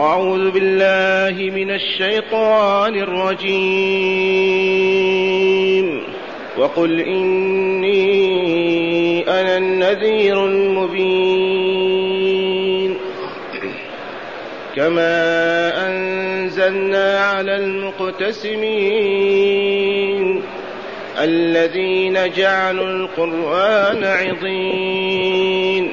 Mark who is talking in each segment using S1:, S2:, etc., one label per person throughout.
S1: أعوذ بالله من الشيطان الرجيم. وقل إني أنا النذير المبين. كما أنزلنا على المقتسمين الذين جعلوا القرآن عضين.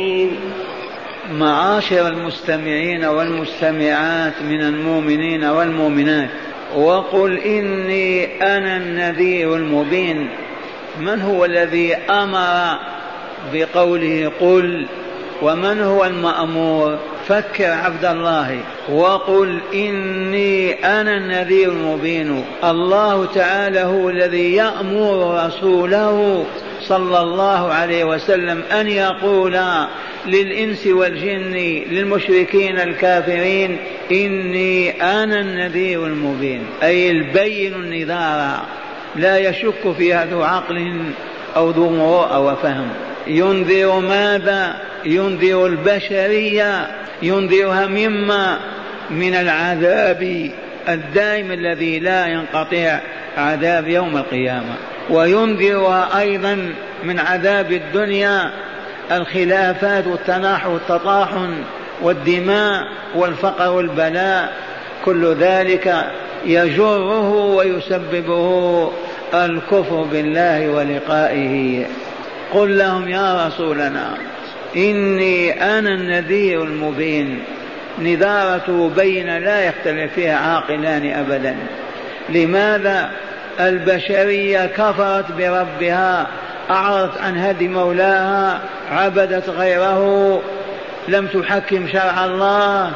S2: معاشر المستمعين والمستمعات من المؤمنين والمؤمنات. وقل إني أنا النذير المبين. من هو الذي أمر بقوله قل؟ ومن هو المأمور؟ فكر عبد الله وقل إني أنا النذير المبين. الله تعالى هو الذي يأمر رسوله صلى الله عليه وسلم أن يقول للإنس والجن للمشركين الكافرين إني أنا النذير المبين. أي البين النذار. لا يشك فيها ذو عقل أو ذو مروءة وفهم ينذر ماذا؟ ينذر البشرية ينذرها مما من العذاب الدائم الذي لا ينقطع عذاب يوم القيامة. وينذرها أيضا من عذاب الدنيا الخلافات والتناحر والتطاحن والدماء والفقر والبلاء. كل ذلك يجره ويسببه الكفر بالله ولقائه. قل لهم يا رسولنا إني أنا النذير المبين. نذارة بين لا يختلف فيها عاقلان أبدا. لماذا البشرية كفرت بربها أعرضت عن هدي مولاها عبدت غيره لم تحكم شرع الله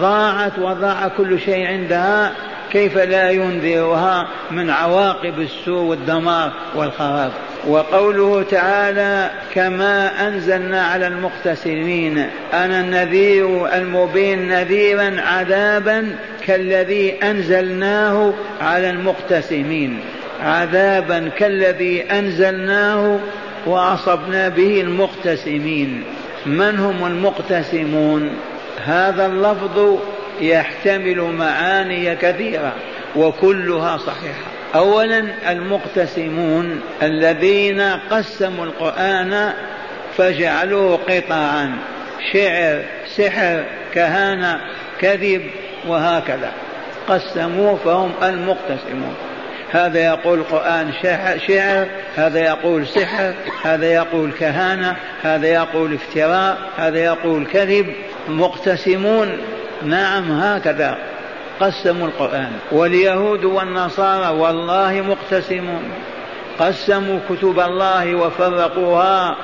S2: ضاعت وضاع كل شيء عندها كيف لا ينذرها من عواقب السوء والدمار والخراب. وقوله تعالى كما انزلنا على المقتسمين أنا النذير المبين نذيرا عذابا كالذي انزلناه على المقتسمين عذابا كالذي انزلناه واصبنا به المقتسمين من هم المقتسمون؟ هذا اللفظ يحتمل معاني كثيرة وكلها صحيحة. اولا المقتسمون الذين قسموا القرآن فجعلوه قطعا شعر سحر كهانة كذب وهكذا. قسموه فهم المقتسمون. هذا يقول القرآن شعر هذا يقول سحر هذا يقول كهانة هذا يقول افتراء هذا يقول كذب. مقتسمون نعم هكذا قسموا القرآن. واليهود والنصارى والله مقتسمون. قسموا كتب الله وفرقوها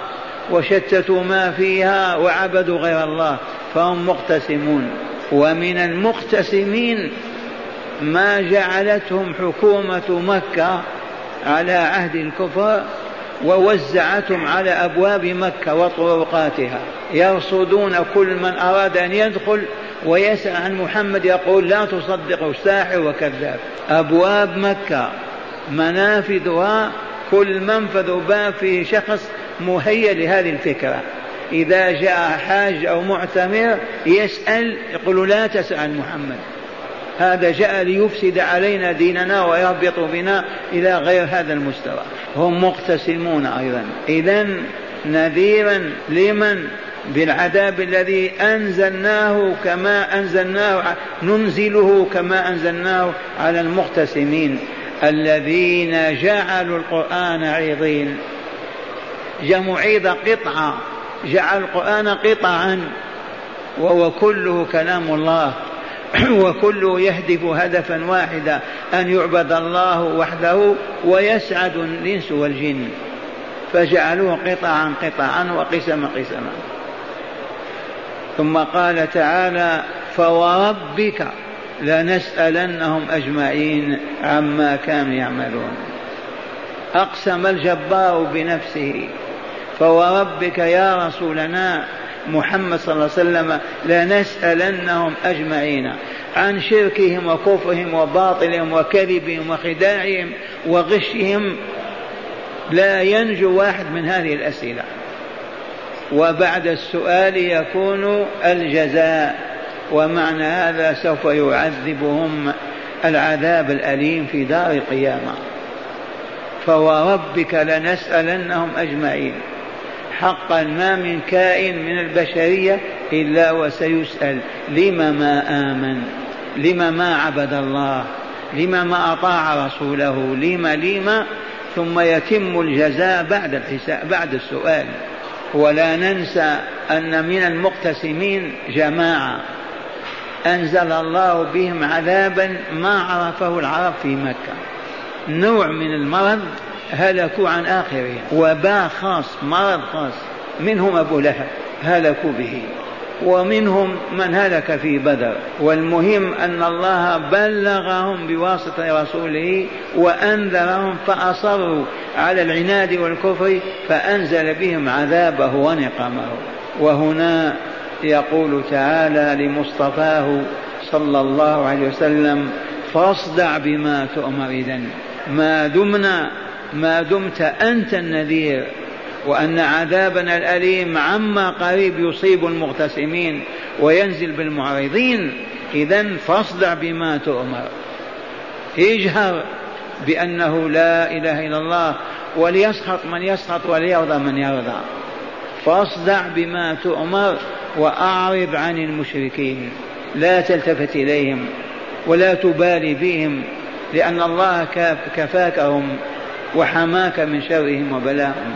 S2: وشتتوا ما فيها وعبدوا غير الله فهم مقتسمون. ومن المقتسمين ما جعلتهم حكومة مكة على عهد الكفر ووزعتهم على أبواب مكة وطرقاتها. يرصدون كل من أراد أن يدخل ويسأل عن محمد يقول لا تصدقوا ساحر وكذاب. أبواب مكة منافذها كل منفذ باب فيه شخص مهيأ لهذه الفكرة. إذا جاء حاج أو معتمر يسأل يقول لا تسأل محمد. هذا جاء ليفسد علينا ديننا ويهبط بنا إلى غير هذا المستوى. هم مقتسمون أيضا. إذا نذيرا لمن؟ بالعذاب الذي أنزلناه كما أنزلناه ننزله كما أنزلناه على المقتسمين الذين جعلوا القرآن عيضين. جمع عيض قطعة. جعل القرآن قطعا. وهو كله كلام الله. وكله يهدف هدفا واحدا أن يعبد الله وحده ويسعد الإنس والجن. فجعلوه قطعا قطعا وقسما قسما. ثم قال تعالى فوربك لنسألنهم أجمعين عما كانوا يعملون. أقسم الجبار بنفسه فوربك يا رسولنا محمد صلى الله عليه وسلم لنسألنهم أجمعين عن شركهم وكفرهم وباطلهم وكذبهم وخداعهم وغشهم. لا ينجو واحد من هذه الأسئلة. وبعد السؤال يكون الجزاء ومعنى هذا سوف يعذبهم العذاب الأليم في دار القيامة. فوربك لنسألنهم أجمعين. حقا ما من كائن من البشرية إلا وسيسأل لم ما آمن؟ لم ما عبد الله؟ لم ما أطاع رسوله؟ لم لم؟ ثم يتم الجزاء بعد الحساب بعد السؤال. ولا ننسى أن من المقتسمين جماعة أنزل الله بهم عذابا ما عرفه العرب في مكة. نوع من المرض هلكوا عن آخرهم وباء خاص مرض خاص منهم أبو لهب هلكوا به ومنهم من هلك في بدر. والمهم أن الله بلغهم بواسطة رسوله وأنذرهم فأصروا على العناد والكفر فأنزل بهم عذابه ونقمه. وهنا يقول تعالى لمصطفاه صلى الله عليه وسلم فاصدع بما تؤمر إذن ما دمنا ما دمت أنت النذير وأن عذابنا الأليم عما قريب يصيب المغتسمين وينزل بالمعرضين. إذا فاصدع بما تؤمر. اجهر بأنه لا إله إلا الله وليسخط من يسخط وليرضى من يرضى. فاصدع بما تؤمر وأعرض عن المشركين. لا تلتفت إليهم ولا تبالي بهم لأن الله كفاكهم. وحماك من شرهم وبلاهم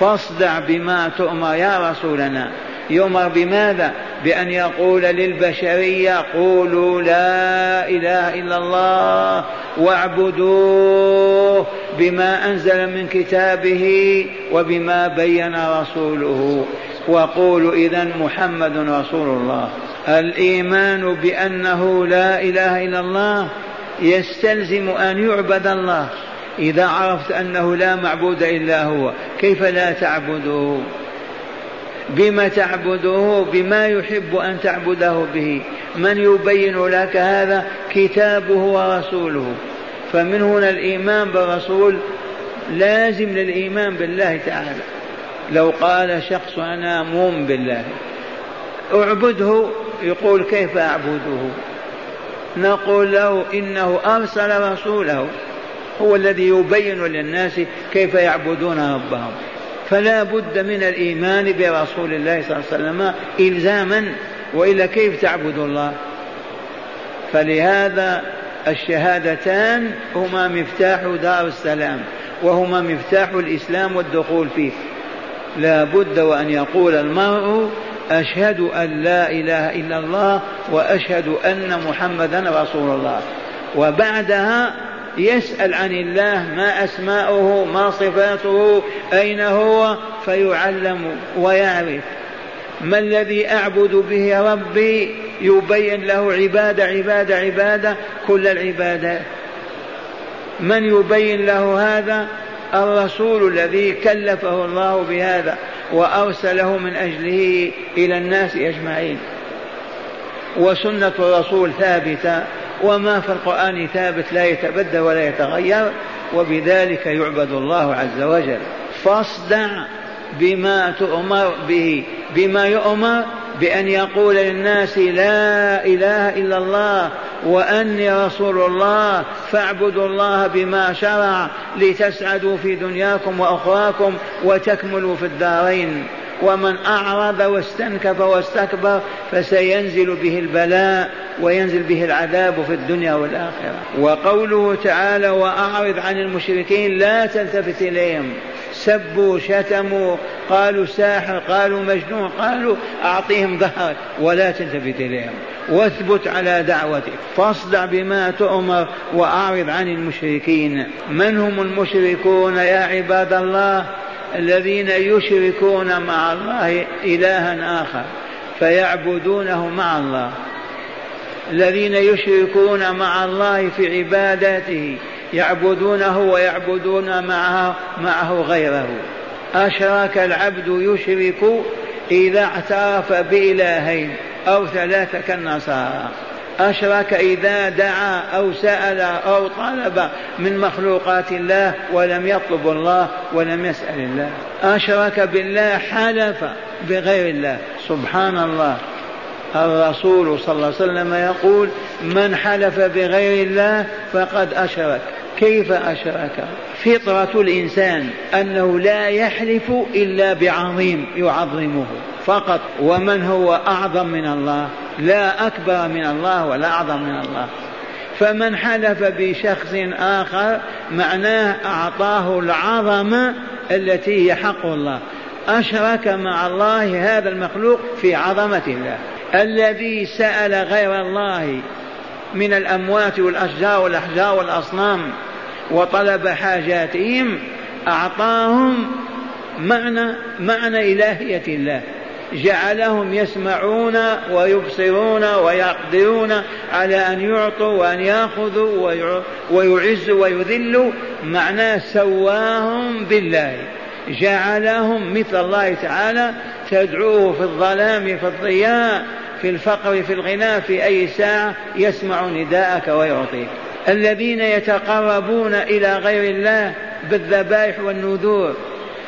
S2: فاصدع بما تؤمر يا رسولنا. يؤمر بماذا؟ بأن يقول للبشرية قولوا لا إله إلا الله واعبدوه بما أنزل من كتابه وبما بين رسوله. وقولوا إذا محمد رسول الله. الإيمان بأنه لا إله إلا الله يستلزم أن يعبد الله. إذا عرفت أنه لا معبود إلا هو كيف لا تعبده؟ بما تعبده بما يحب أن تعبده به. من يبين لك هذا؟ كتابه ورسوله. فمن هنا الإيمان بالرسول لازم للإيمان بالله تعالى. لو قال شخص أنا مؤمن بالله أعبده؟ يقول كيف أعبده؟ نقول له إنه أرسل رسوله. هو الذي يبين للناس كيف يعبدون ربهم. فلا بد من الإيمان برسول الله صلى الله عليه وسلم إلزاما وإلا كيف تعبد الله؟ فلهذا الشهادتان هما مفتاح دار السلام وهما مفتاح الإسلام والدخول فيه. لا بد وأن يقول المرء أشهد أن لا إله إلا الله وأشهد أن محمدا رسول الله. وبعدها يسأل عن الله ما أسماؤه ما صفاته أين هو فيعلم ويعرف. ما الذي أعبد به ربي؟ يبين له عبادة عبادة عبادة كل العبادات من يبين له هذا؟ الرسول الذي كلفه الله بهذا وأرسله من أجله إلى الناس أجمعين. وسنة الرسول ثابتة وما في القرآن ثابت لا يتبدل ولا يتغير وبذلك يعبد الله عز وجل. فاصدع بما تؤمر به بما يؤمر بأن يقول للناس لا إله إلا الله وأني رسول الله فاعبدوا الله بما شرع لتسعدوا في دنياكم وأخراكم وتكملوا في الدارين. ومن أعرض واستنكف واستكبر فسينزل به البلاء وينزل به العذاب في الدنيا والآخرة. وقوله تعالى وأعرض عن المشركين لا تلتفت إليهم. سبوا شتموا قالوا ساحر قالوا مجنون قالوا أعطيهم ظهرك ولا تلتفت إليهم. واثبت على دعوتك. فاصدع بما تؤمر وأعرض عن المشركين. من هم المشركون يا عباد الله؟ الذين يشركون مع الله إلها آخر فيعبدونه مع الله. الذين يشركون مع الله في عباداته يعبدونه ويعبدون معه معه غيره. أشرك العبد يشرك إذا اعترف بإلهين أو ثلاثة كالنصارى. أشرك إذا دعا أو سأل أو طلب من مخلوقات الله ولم يطلب الله ولم يسأل الله. أشرك بالله حلف بغير الله. سبحان الله. الرسول صلى الله عليه وسلم يقول من حلف بغير الله فقد أشرك. كيف أشرك فطرة الإنسان أنه لا يحلف إلا بعظيم يعظمه. فقط ومن هو أعظم من الله؟ لا أكبر من الله ولا أعظم من الله. فمن حلف بشخص آخر معناه أعطاه العظمة التي هي حق الله. أشرك مع الله هذا المخلوق في عظمة الله. الذي سأل غير الله من الأموات والأشجار والأحجار والأصنام وطلب حاجاتهم أعطاهم معنى معنى إلهية الله. جعلهم يسمعون ويبصرون ويقدرون على أن يعطوا وأن يأخذوا ويعزوا ويذلوا. معناه سواهم بالله. جعلهم مثل الله تعالى تدعوه في الظلام في الضياء في الفقر في الغنى في أي ساعة يسمع نداءك ويعطيك. الذين يتقربون إلى غير الله بالذبائح والنذور.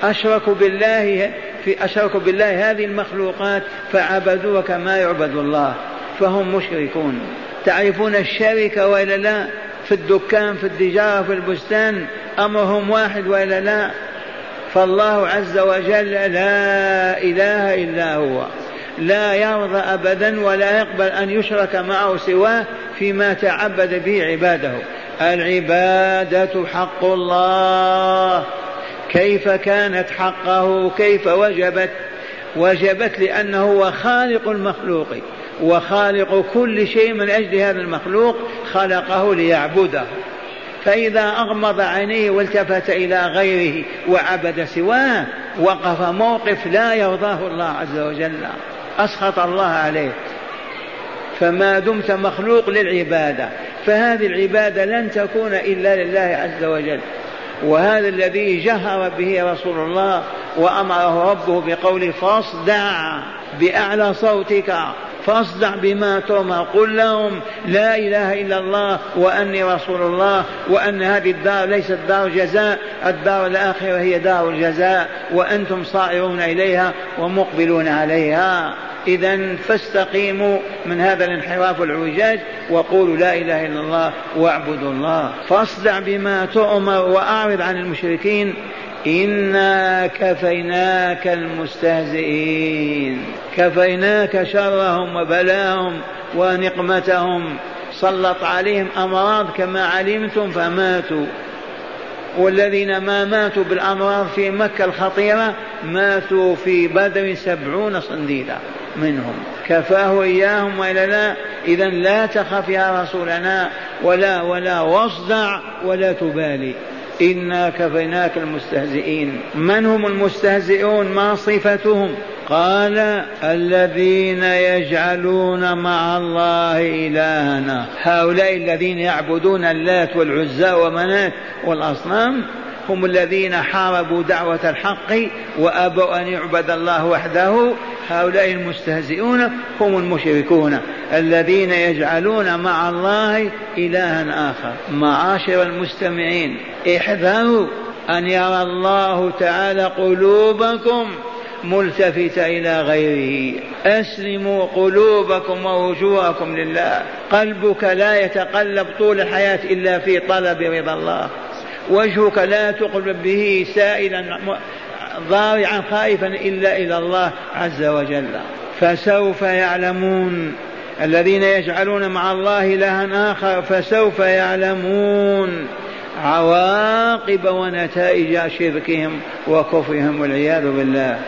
S2: أشركوا بالله في أشركوا بالله هذه المخلوقات فعبدوه كما يعبد الله فهم مشركون. تعرفون الشركة وإلا لا؟ في الدكان في التجارة في البستان أمرهم واحد وإلا لا؟ فالله عز وجل لا إله إلا هو. لا يرضى أبدا ولا يقبل أن يشرك معه سواه فيما تعبد به عباده. العبادة حق الله. كيف كانت حقه؟ كيف وجبت؟ وجبت لأنه هو خالق المخلوق. وخالق كل شيء من أجل هذا المخلوق خلقه ليعبده. فإذا أغمض عينيه والتفت إلى غيره وعبد سواه وقف موقف لا يرضاه الله عز وجل. أسخط الله عليه فما دمت مخلوق للعبادة. فهذه العبادة لن تكون إلا لله عز وجل. وهذا الذي جهر به رسول الله وأمره ربه بقول فاصدع بأعلى صوتك. فاصدع بما تؤمر قل لهم لا إله إلا الله وأني رسول الله وأن هذه الدار ليست دار جزاء الدار الآخرة هي دار الجزاء وأنتم صائرون إليها ومقبلون عليها. إذا فاستقيموا من هذا الانحراف والعوجاج وقولوا لا إله إلا الله واعبدوا الله. فاصدع بما تؤمر وأعرض عن المشركين إنا كفيناك المستهزئين كفيناك شرهم وبلاهم ونقمتهم سلط عليهم أمراض كما علمتم فماتوا والذين ما ماتوا بالأمراض في مكة الخطيرة ماتوا في بدر سبعون صنديدا منهم. كفاه إياهم وإلا لا. إذا لا تخف يا رسولنا ولا ولا واصدع ولا تبالي. إنا كفيناك المستهزئين. من هم المستهزئون؟ ما صفتهم؟ قال الذين يجعلون مع الله إلهنا. هؤلاء الذين يعبدون اللات والعزى ومنات والأصنام هم الذين حاربوا دعوة الحق وأبوا أن يعبد الله وحده. هؤلاء المستهزئون هم المشركون الذين يجعلون مع الله إلها آخر. معاشر المستمعين احذروا أن يرى الله تعالى قلوبكم ملتفتة إلى غيره. أسلموا قلوبكم ووجوهكم لله. قلبك لا يتقلب طول الحياة إلا في طلب رضا الله. وجهك لا تقلب به سائلا ضارعا خائفا إلا إلى الله عز وجل. فسوف يعلمون. الذين يجعلون مع الله إلها آخر فسوف يعلمون. عواقب ونتائج شركهم وكفرهم والعياذ بالله.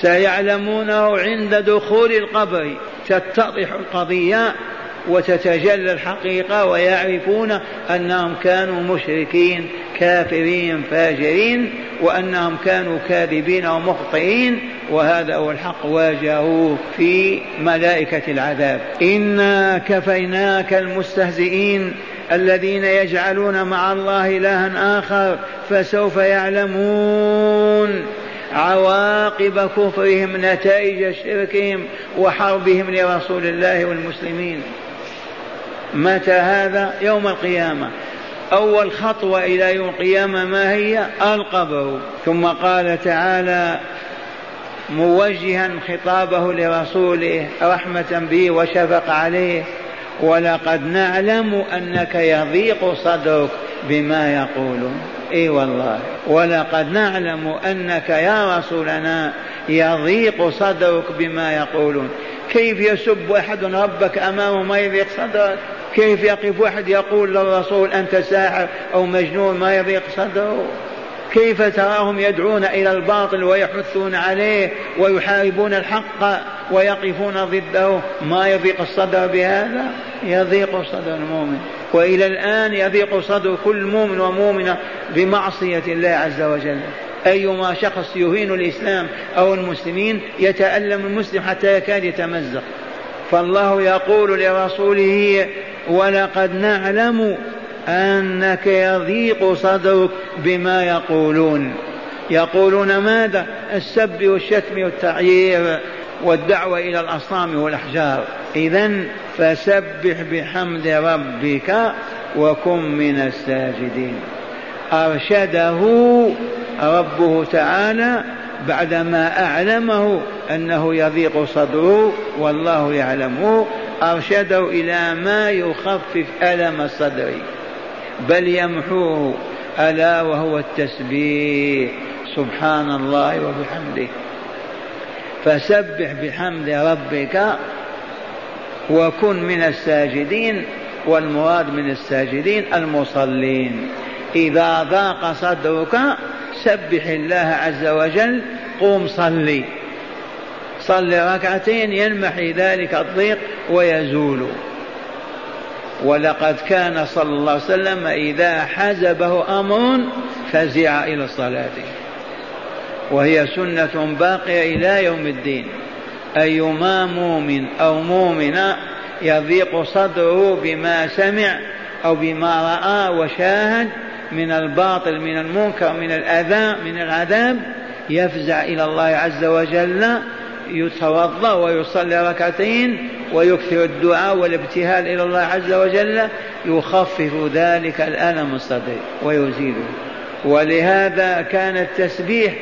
S2: سيعلمونه عند دخول القبر. تتضح القضية. وتتجلى الحقيقة ويعرفون أنهم كانوا مشركين كافرين فاجرين وأنهم كانوا كاذبين ومخطئين وهذا هو الحق واجهوه في ملائكة العذاب. إنا كفيناك المستهزئين الذين يجعلون مع الله إلها آخر فسوف يعلمون. عواقب كفرهم نتائج شركهم وحربهم لرسول الله والمسلمين. متى هذا؟ يوم القيامة. أول خطوة إلى يوم القيامة ما هي؟ القبر. ثم قال تعالى موجها خطابه لرسوله رحمة به وشفق عليه ولقد نعلم أنك يضيق صدرك بما يقولون. إي والله. ولقد نعلم أنك يا رسولنا يضيق صدرك بما يقولون. كيف يسب أحد ربك أمامه ما يضيق صدرك كيف يقف واحد يقول للرسول أنت ساحر أو مجنون ما يضيق صدره؟ كيف تراهم يدعون إلى الباطل ويحثون عليه ويحاربون الحق ويقفون ضده؟ ما يضيق الصدر بهذا؟ يضيق صدر المؤمن. وإلى الآن يضيق صدر كل مؤمن ومؤمنة بمعصية الله عز وجل. أيما شخص يهين الإسلام أو المسلمين يتألم المسلم حتى يكاد يتمزق. فالله يقول لرسوله ولقد نعلم أنك يضيق صدرك بما يقولون. يقولون ماذا؟ السب والشتم والتعيير والدعوة إلى الأصنام والأحجار. اذا فسبح بحمد ربك وكن من الساجدين. أرشده ربه تعالى بعدما أعلمه أنه يضيق صدره والله يعلمه أرشده إلى ما يخفف ألم الصدر بل يمحوه ألا وهو التسبيح. سبحان الله وبحمده. فسبح بحمد ربك وكن من الساجدين والمراد من الساجدين المصلين. إذا ضاق صدرك سبح الله عز وجل قوم صلي. صل ركعتين ينمحي ذلك الضيق ويزول. ولقد كان صلى الله عليه وسلم إذا حزبه أمر فزع إلى الصلاة. وهي سنة باقية إلى يوم الدين. أيما مؤمن أو مؤمنة يضيق صدره بما سمع أو بما رأى وشاهد من الباطل من المنكر من الأذى من العذاب يفزع إلى الله عز وجل يتوضأ ويصلي ركعتين ويكثر الدعاء والابتهال إلى الله عز وجل يخفف ذلك الألم الصدري ويزيله. ولهذا كان التسبيح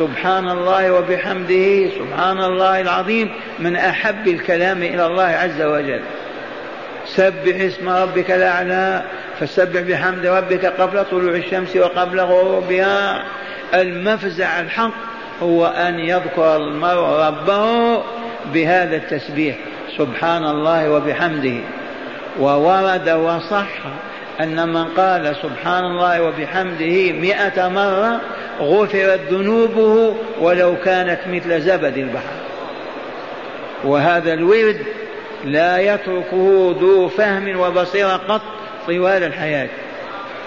S2: سبحان الله وبحمده سبحان الله العظيم من أحب الكلام إلى الله عز وجل. سبح اسم ربك الأعلى فسبح بحمد ربك قبل طلوع الشمس وقبل غروبها. المفزع الحق هو أن يذكر المرء ربه بهذا التسبيح سبحان الله وبحمده. وورد وصح أن من قال سبحان الله وبحمده مئة مرة غفرت ذنوبه ولو كانت مثل زبد البحر. وهذا الورد لا يتركه ذو فهم وبصيرة قط طوال الحياة.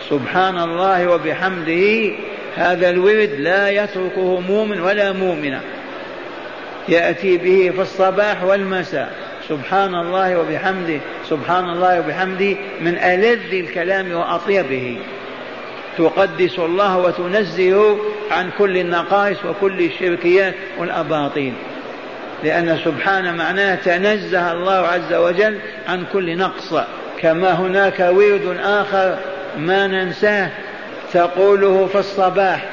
S2: سبحان الله وبحمده هذا الورد لا يتركه مؤمن ولا مؤمنة. يأتي به في الصباح والمساء. سبحان الله وبحمده سبحان الله وبحمده من ألذ الكلام وأطيبه. تقدس الله وتنزه عن كل النقائص وكل الشركيات والأباطيل. لأن سبحان معناه تنزه الله عز وجل عن كل نقص. كما هناك ورد آخر ما ننساه تقوله في الصباح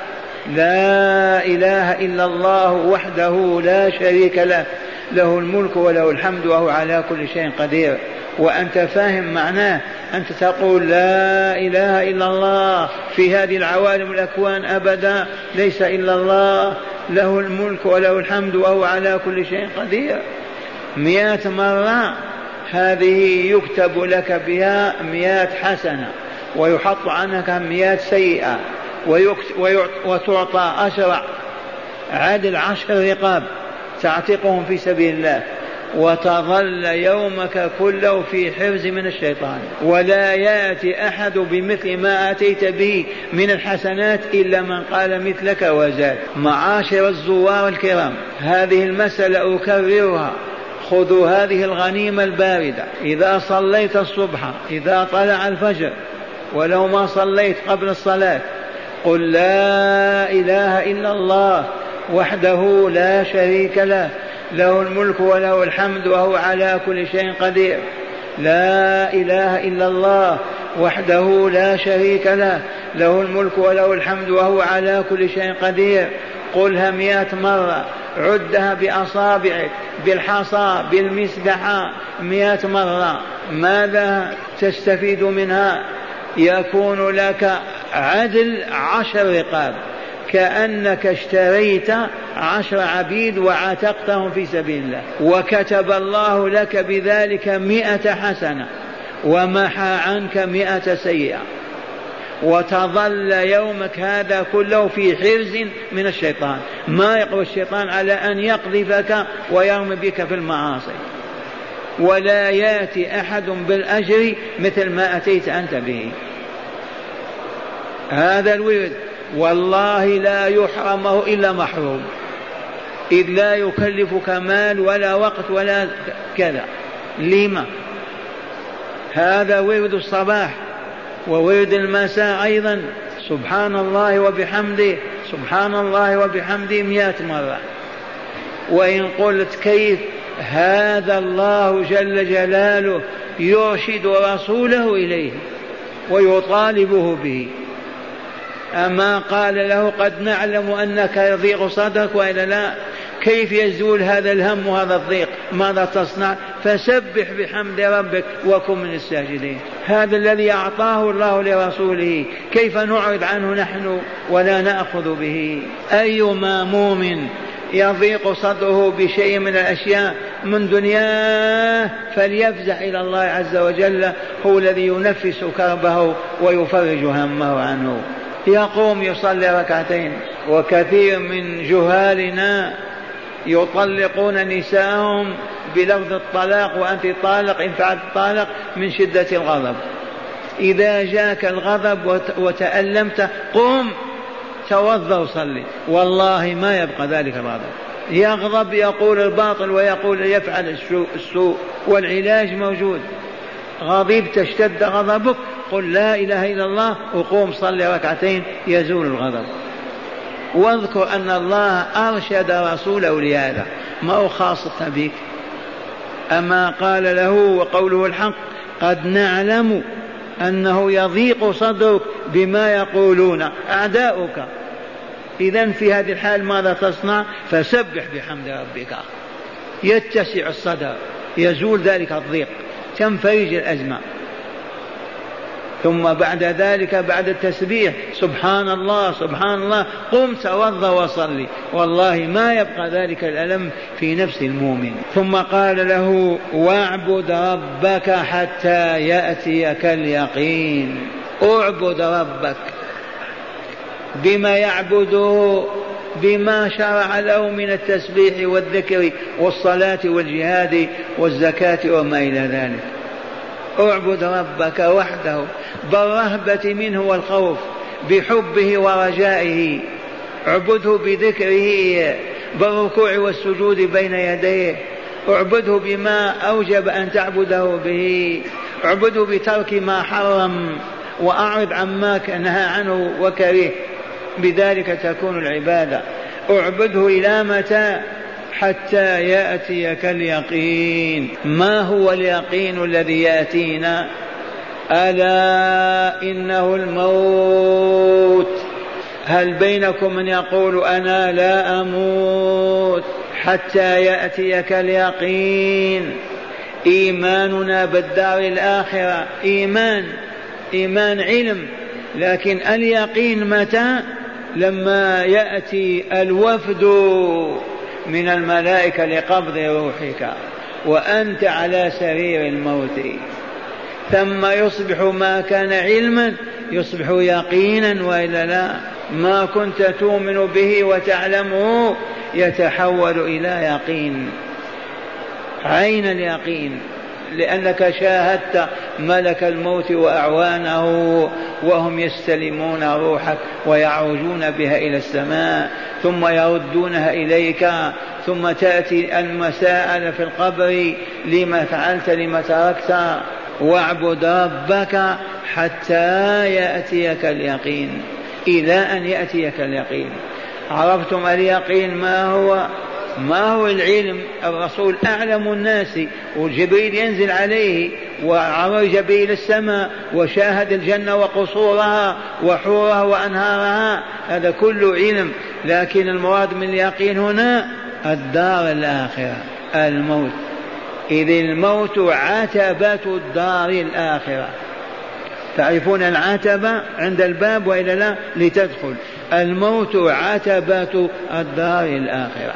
S2: لا إله إلا الله وحده لا شريك له له الملك وله الحمد وهو على كل شيء قدير. وأنت فاهم معناه. أنت تقول لا إله إلا الله في هذه العوالم الأكوان أبدا. ليس إلا الله. له الملك وله الحمد وهو على كل شيء قدير. مئة مرة هذه يكتب لك بها مئات حسنة ويحط عنك مئات سيئة وتعطى أشرع عدل عشر رقاب تعتقهم في سبيل الله. وتظل يومك كله في حرز من الشيطان. ولا يأتي أحد بمثل ما آتيت به من الحسنات إلا من قال مثلك وزاد. معاشر الزوار الكرام هذه المسألة أكررها. خذوا هذه الغنيمة الباردة. إذا صليت الصبح إذا طلع الفجر ولو ما صليت قبل الصلاة قل لا إله إلا الله وحده لا شريك له. له الملك وله الحمد وهو على كل شيء قدير. لا إله إلا الله وحده لا شريك له. له الملك وله الحمد وهو على كل شيء قدير. قلها مئة مرة. عدها بأصابعك بالحصى بالمسدحة مئة مرة. ماذا تستفيد منها؟ يكون لك عدل عشر رقاب. كأنك اشتريت عشر عبيد وعتقتهم في سبيل الله. وكتب الله لك بذلك مئة حسنة ومحى عنك مئة سيئة. وتظل يومك هذا كله في حرز من الشيطان. ما يقوى الشيطان على أن يقذفك ويرمي بك في المعاصي. ولا ياتي أحد بالأجر مثل ما أتيت أنت به. هذا الورد. والله لا يحرمه إلا محروم. إذ لا يكلفك مال ولا وقت ولا كذا. لما؟ هذا ورد الصباح وورد المساء أيضا. سبحان الله وبحمده سبحان الله وبحمده مئة مرة. وإن قلت كيف؟ هذا الله جل جلاله يرشد رسوله إليه ويطالبه به. أما قال له قد نعلم أنك يضيق صدرك وإلا لا كيف يزول هذا الهم وهذا الضيق؟ ماذا تصنع؟ فسبح بحمد ربك وكن من الساجدين. هذا الذي أعطاه الله لرسوله كيف نعرض عنه نحن ولا نأخذ به؟ أيما مؤمن يضيق صدره بشيء من الأشياء من دنياه فليفزع إلى الله عز وجل هو الذي ينفس كربه ويفرج همه عنه. يقوم يصلي ركعتين وكثير من جهالنا يطلقون نساءهم بلفظ الطلاق وأنت طالق إن فعلت طالق من شدة الغضب. إذا جاك الغضب وتألمت قم توضأ وصلي. والله ما يبقى ذلك الغضب. يغضب يقول الباطل ويقول يفعل السوء والعلاج موجود. غضبت اشتد غضبك قل لا إله إلا الله وقوم صلي ركعتين يزول الغضب. واذكر أن الله أرشد رسوله لهذا ما هو خاصة بك؟ أما قال له وقوله الحق قد نعلم أنه يضيق صدرك بما يقولون أعداؤك. إذا في هذه الحال ماذا تصنع؟ فسبح بحمد ربك. يتسع الصدر يزول ذلك الضيق. تنفرج الأزمة. ثم بعد ذلك بعد التسبيح سبحان الله سبحان الله قم توضأ وصلي. والله ما يبقى ذلك الألم في نفس المؤمن. ثم قال له واعبد ربك حتى يأتيك اليقين. اعبد ربك بما يعبده بما شرع له من التسبيح والذكر والصلاة والجهاد والزكاة وما إلى ذلك. اعبد ربك وحده بالرهبة منه والخوف بحبه ورجائه. اعبده بذكره بالركوع والسجود بين يديه. اعبده بما أوجب أن تعبده به. اعبده بترك ما حرم. وأعرض عما نهى عنه وكره. بذلك تكون العبادة. أعبده إلى متى؟ حتى يأتيك اليقين. ما هو اليقين الذي يأتينا؟ ألا إنه الموت. هل بينكم من يقول أنا لا أموت حتى يأتيك اليقين؟ إيماننا بالدار الآخرة. إيمان. إيمان علم. لكن اليقين متى؟ لما يأتي الوفد من الملائكة لقبض روحك وأنت على سرير الموت. ثم يصبح ما كان علما يصبح يقينا وإلا لا. ما كنت تؤمن به وتعلمه يتحول إلى يقين. عين اليقين. لأنك شاهدت ملك الموت وأعوانه وهم يستلمون روحك ويعرجون بها إلى السماء ثم يردونها إليك ثم تأتي المساءلة في القبر لما فعلت لما تركت. واعبد ربك حتى يأتيك اليقين. إلى أن يأتيك اليقين. عرفتم اليقين ما هو؟ ما هو العلم؟ الرسول أعلم الناس وجبريل ينزل عليه وعرج به إلى السماء وشاهد الجنة وقصورها وحورها وأنهارها. هذا كله علم. لكن المراد من اليقين هنا الدار الآخرة الموت. إذ الموت عتبة الدار الآخرة. تعرفون العتبة عند الباب وإلا لا؟ لتدخل. الموت عتبة الدار الآخرة.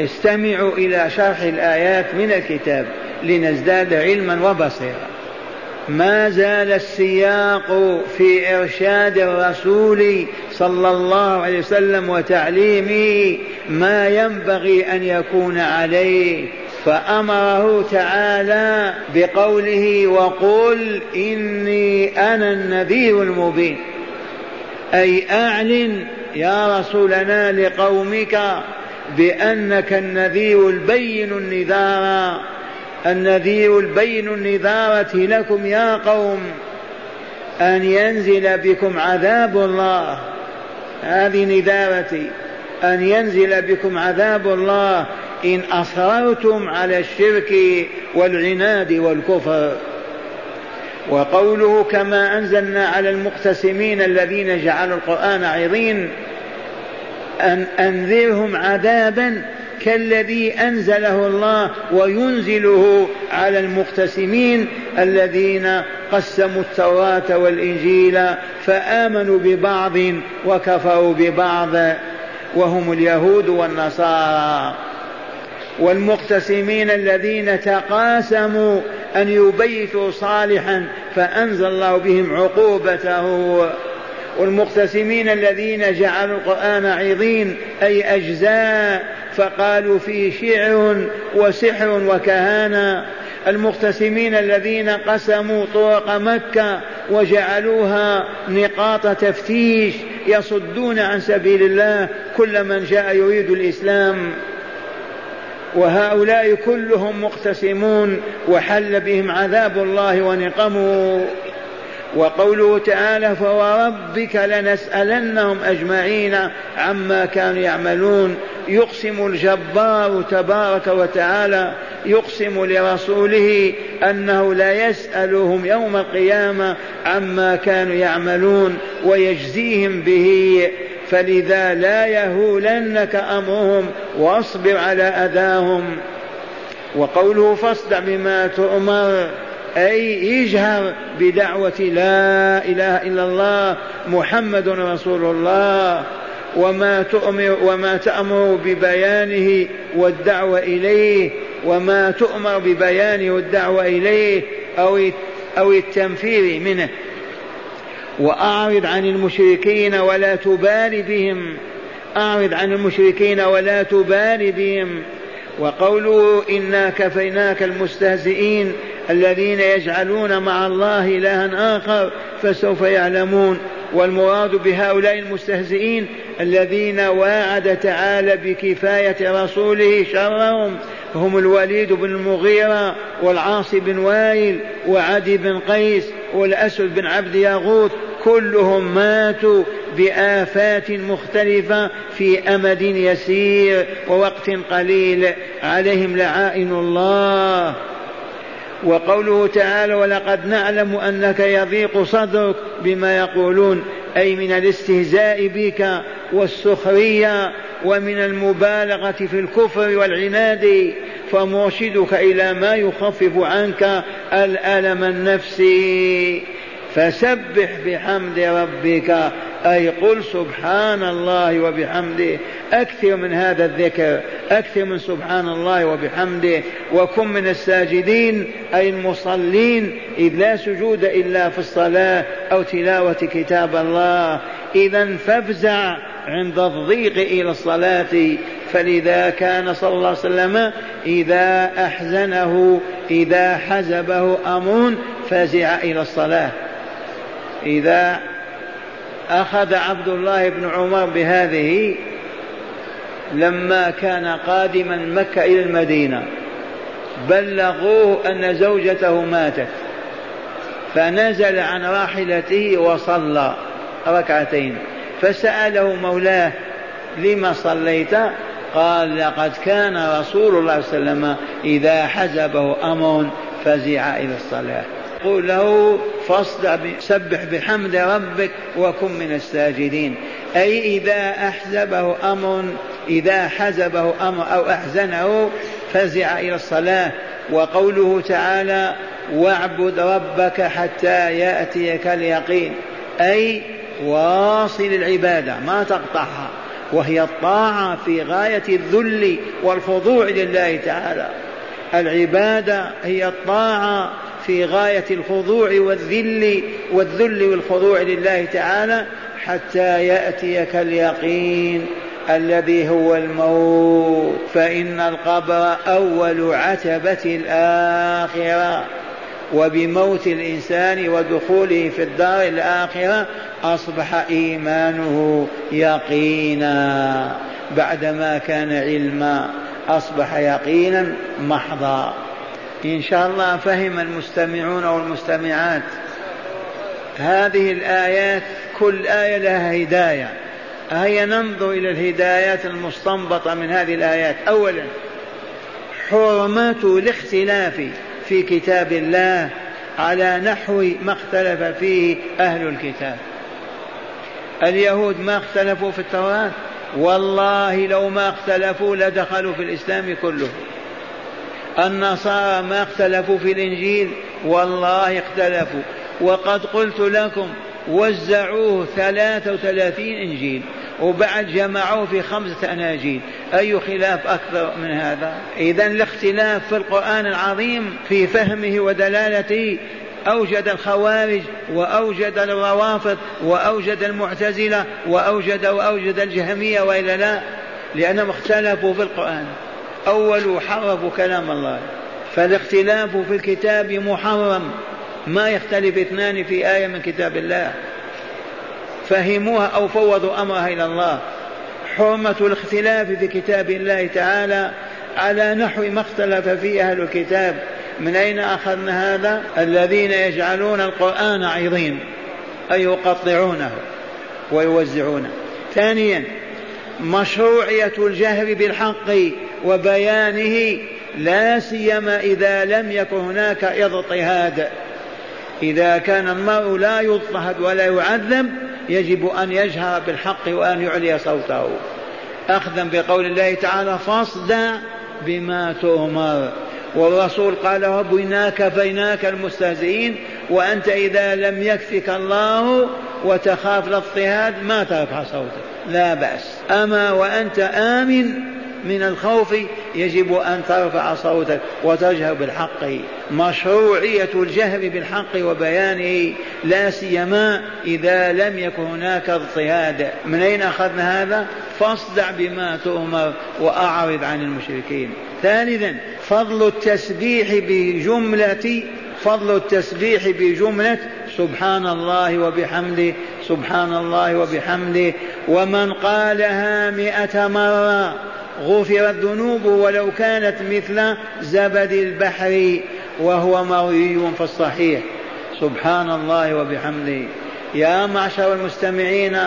S2: استمعوا إلى شرح الآيات من الكتاب لنزداد علما وبصيرا. ما زال السياق في إرشاد الرسول صلى الله عليه وسلم وتعليمه ما ينبغي أن يكون عليه فأمره تعالى بقوله وقل إني أنا النذير المبين أي أعلن يا رسولنا لقومك بأنك النذير البين النذار. النذير البين النذارة لكم يا قوم أن ينزل بكم عذاب الله. هذه نذارتي. أن ينزل بكم عذاب الله إن أصررتم على الشرك والعناد والكفر. وقوله كما أنزلنا على المقتسمين الذين جعلوا القرآن عظيم. أن أنذرهم عذابا كالذي أنزله الله وينزله على المقتسمين الذين قسموا التوراة والإنجيل فآمنوا ببعض وكفروا ببعض وهم اليهود والنصارى. والمقتسمين الذين تقاسموا أن يبيتوا صالحا فأنزل الله بهم عقوبته. والمقتسمين الذين جعلوا القرآن عظيم أي أجزاء فقالوا فيه شعر وسحر وكهانة. المقتسمين الذين قسموا طرق مكة وجعلوها نقاط تفتيش يصدون عن سبيل الله كل من جاء يريد الإسلام. وهؤلاء كلهم مقتسمون وحل بهم عذاب الله ونقمه. وقوله تعالى فوربك لنسألنهم أجمعين عما كانوا يعملون يقسم الجبار تبارك وتعالى يقسم لرسوله أنه لا يسألهم يوم القيامة عما كانوا يعملون ويجزيهم به فلذا لا يهولنك امرهم واصبر على اذاهم. وقوله فاصدع بما تؤمر. أي اجهر بدعوة لا إله إلا الله محمد رسول الله وما تؤمر وما تأمر ببيانه والدعوة إليه وما تؤمر ببيانه والدعوة إليه أو أو التنفير منه. وأعرض عن المشركين ولا تبال بهم. أعرض عن المشركين ولا تبال بهم. وقوله إنا كفيناك المستهزئين. الذين يجعلون مع الله إلها آخر فسوف يعلمون. والمراد بهؤلاء المستهزئين الذين واعد تعالى بكفاية رسوله شرهم. هم الوليد بن المغيرة والعاص بن وائل وعدي بن قيس والأسود بن عبد ياغوث. كلهم ماتوا بآفات مختلفة في أمد يسير ووقت قليل. عليهم لعائن الله. وقوله تعالى ولقد نعلم أنك يضيق صدرك بما يقولون أي من الاستهزاء بك والسخرية ومن المبالغة في الكفر والعناد فمرشدك إلى ما يخفف عنك ألألم النفسي فسبح بحمد ربك أي قل سبحان الله وبحمده. أكثر من هذا الذكر أكثر من سبحان الله وبحمده. وكن من الساجدين أي المصلين إذ لا سجود إلا في الصلاة أو تلاوة كتاب الله. إذا فافزع عند الضيق إلى الصلاة. فلذا كان صلى الله عليه وسلم إذا أحزنه إذا حزبه أمر فزع إلى الصلاة. إذا أخذ عبد الله بن عمر بهذه لما كان قادما مكة إلى المدينة بلغوه أن زوجته ماتت فنزل عن راحلته وصلى ركعتين فسأله مولاه لما صليت؟ قال لقد كان رسول الله صلى الله عليه وسلم إذا حزبه أمر فزع إلى الصلاة. قل له فاصدع سبح بحمد ربك وكن من الساجدين. أي إذا أحزبه أمر إذا حزبه أمر أو أحزنه فزع إلى الصلاة. وقوله تعالى واعبد ربك حتى يأتيك اليقين. أي واصل العبادة ما تقطعها. وهي الطاعة في غاية الذل والخضوع لله تعالى. العبادة هي الطاعة في غاية الخضوع والذل والذل والخضوع لله تعالى حتى يأتيك اليقين الذي هو الموت. فإن القبر أول عتبة الآخرة. وبموت الإنسان ودخوله في الدار الآخرة أصبح إيمانه يقينا. بعدما كان علما أصبح يقينا محضا. إن شاء الله فهم المستمعون والمستمعات. هذه الآيات كل آية لها هداية. هيا ننظر إلى الهدايات المستنبطة من هذه الآيات. أولا حرمة الاختلاف في كتاب الله على نحو ما اختلف فيه أهل الكتاب. اليهود ما اختلفوا في التوراة؟ والله لو ما اختلفوا لدخلوا في الإسلام كله. النصارى ما اختلفوا في الإنجيل والله اختلفوا. وقد قلت لكم وزعوه ثلاثة وثلاثين إنجيل وبعد جمعوه في خمسة أناجيل. أي خلاف أكثر من هذا؟ إذا الاختلاف في القرآن العظيم في فهمه ودلالته. أوجد الخوارج وأوجد الروافض وأوجد المعتزلة وأوجد وأوجد الجهمية وإلا لا. لأنهم اختلفوا في القرآن. أول حرفوا كلام الله. فالاختلاف في الكتاب محرم. ما يختلف اثنان في آية من كتاب الله. فهموها أو فوضوا أمرها إلى الله. حرمة الاختلاف في كتاب الله تعالى على نحو ما اختلف فيه أهل الكتاب. من أين أخذنا هذا؟ الذين يجعلون القرآن عظيم. أي يقطعونه ويوزعونه. ثانيا مشروعية الجهر بالحق. وبيانه لا سيما إذا لم يكن هناك اضطهاد. إذا كان المرء لا يضطهد ولا يعذب يجب أن يجهر بالحق وأن يعلي صوته. أخذا بقول الله تعالى فاصدع بما تؤمر والرسول قال ربنا كفيناك المستهزئين وأنت إذا لم يكفك الله وتخاف الاضطهاد ما ترفع صوتك. لا بأس. أما وأنت آمن من الخوف يجب أن ترفع صوتك وتجهر بالحق. مشروعية الجهر بالحق وبيانه لا سيما إذا لم يكن هناك اضطهاد. من أين أخذنا هذا؟ فاصدع بما تؤمر وأعرض عن المشركين. ثالثا فضل التسبيح بجملة فضل التسبيح بجملة سبحان الله وبحمده سبحان الله وبحمده. ومن قالها مئة مرة غفرت ذنوبه ولو كانت مثل زبد البحر وهو مروي في الصحيح. سبحان الله وبحمده. يا معشر المستمعين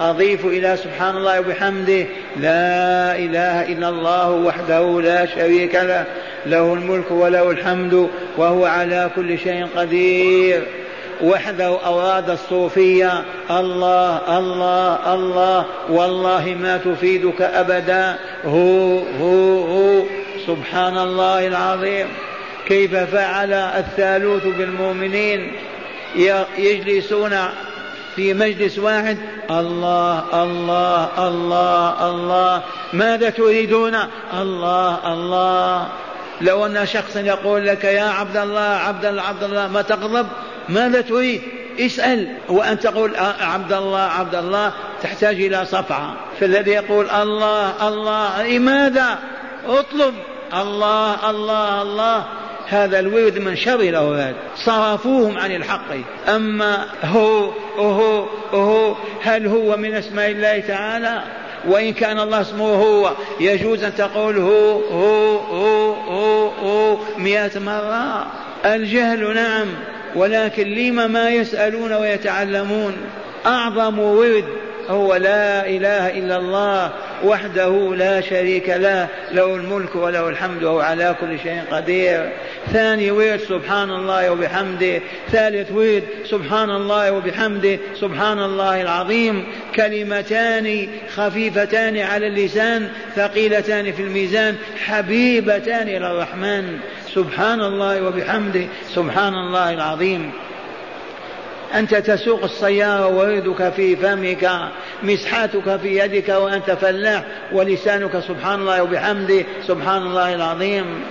S2: أضيف إلى سبحان الله وبحمده لا إله إلا الله وحده لا شريك له له الملك وله الحمد وهو على كل شيء قدير. وحده أوراد الصوفية الله الله الله والله ما تفيدك أبدا هو هو هو سبحان الله العظيم. كيف فعل الثالوث بالمؤمنين؟ يجلسون في مجلس واحد الله الله الله الله. ماذا تريدون؟ الله الله. لو أن شخصا يقول لك يا عبد الله عبد الله عبد الله ما تغضب؟ ماذا تريد؟ اسأل. وأن تقول عبد الله عبد الله تحتاج إلى صفعة فالذي يقول الله الله. لماذا اطلب. الله الله الله. هذا الورد من شر الأوراد صرفوهم عن الحق. أما هو هو هو هل هو من أسماء الله تعالى؟ وإن كان الله اسمه هو يجوز أن تقول هو هو هو هو, هو مئة مرة. الجهل نعم. ولكن لم ما يسألون ويتعلمون أعظم ورد هو لا إله إلا الله وحده لا شريك له له الملك وله الحمد وهو على كل شيء قدير. ثاني ورد سبحان الله وبحمده. ثالث ورد سبحان الله وبحمده. سبحان الله العظيم. كلمتان خفيفتان على اللسان ثقيلتان في الميزان حبيبتان إلى الرحمن. سبحان الله وبحمده. سبحان الله العظيم. أنت تسوق السيارة ويدك في فمك مسحاتك في يدك وأنت فلاح ولسانك سبحان الله وبحمده سبحان الله العظيم.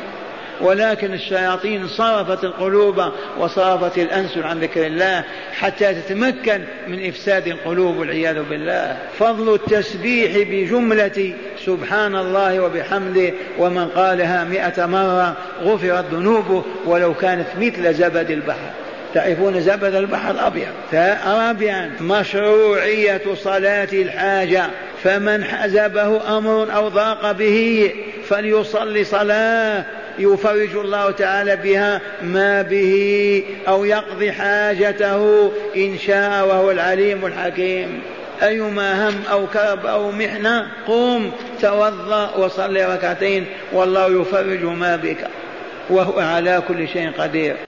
S2: ولكن الشياطين صرفت القلوب وصرفت الأنس عن ذكر الله حتى تتمكن من إفساد القلوب والعياذ بالله. فضل التسبيح بجملة سبحان الله وبحمده ومن قالها مئة مرة غفرت ذنوبه ولو كانت مثل زبد البحر. تعرفون زبد البحر الأبيض؟ رابعا مشروعية صلاة الحاجة فمن حزبه أمر أو ضاق به فليصلي صلاة يفرج الله تعالى بها ما به أو يقضي حاجته إن شاء وهو العليم الحكيم. أيما هم أو كرب أو محنة قم توضأ وصلي ركعتين والله يفرج ما بك وهو على كل شيء قدير.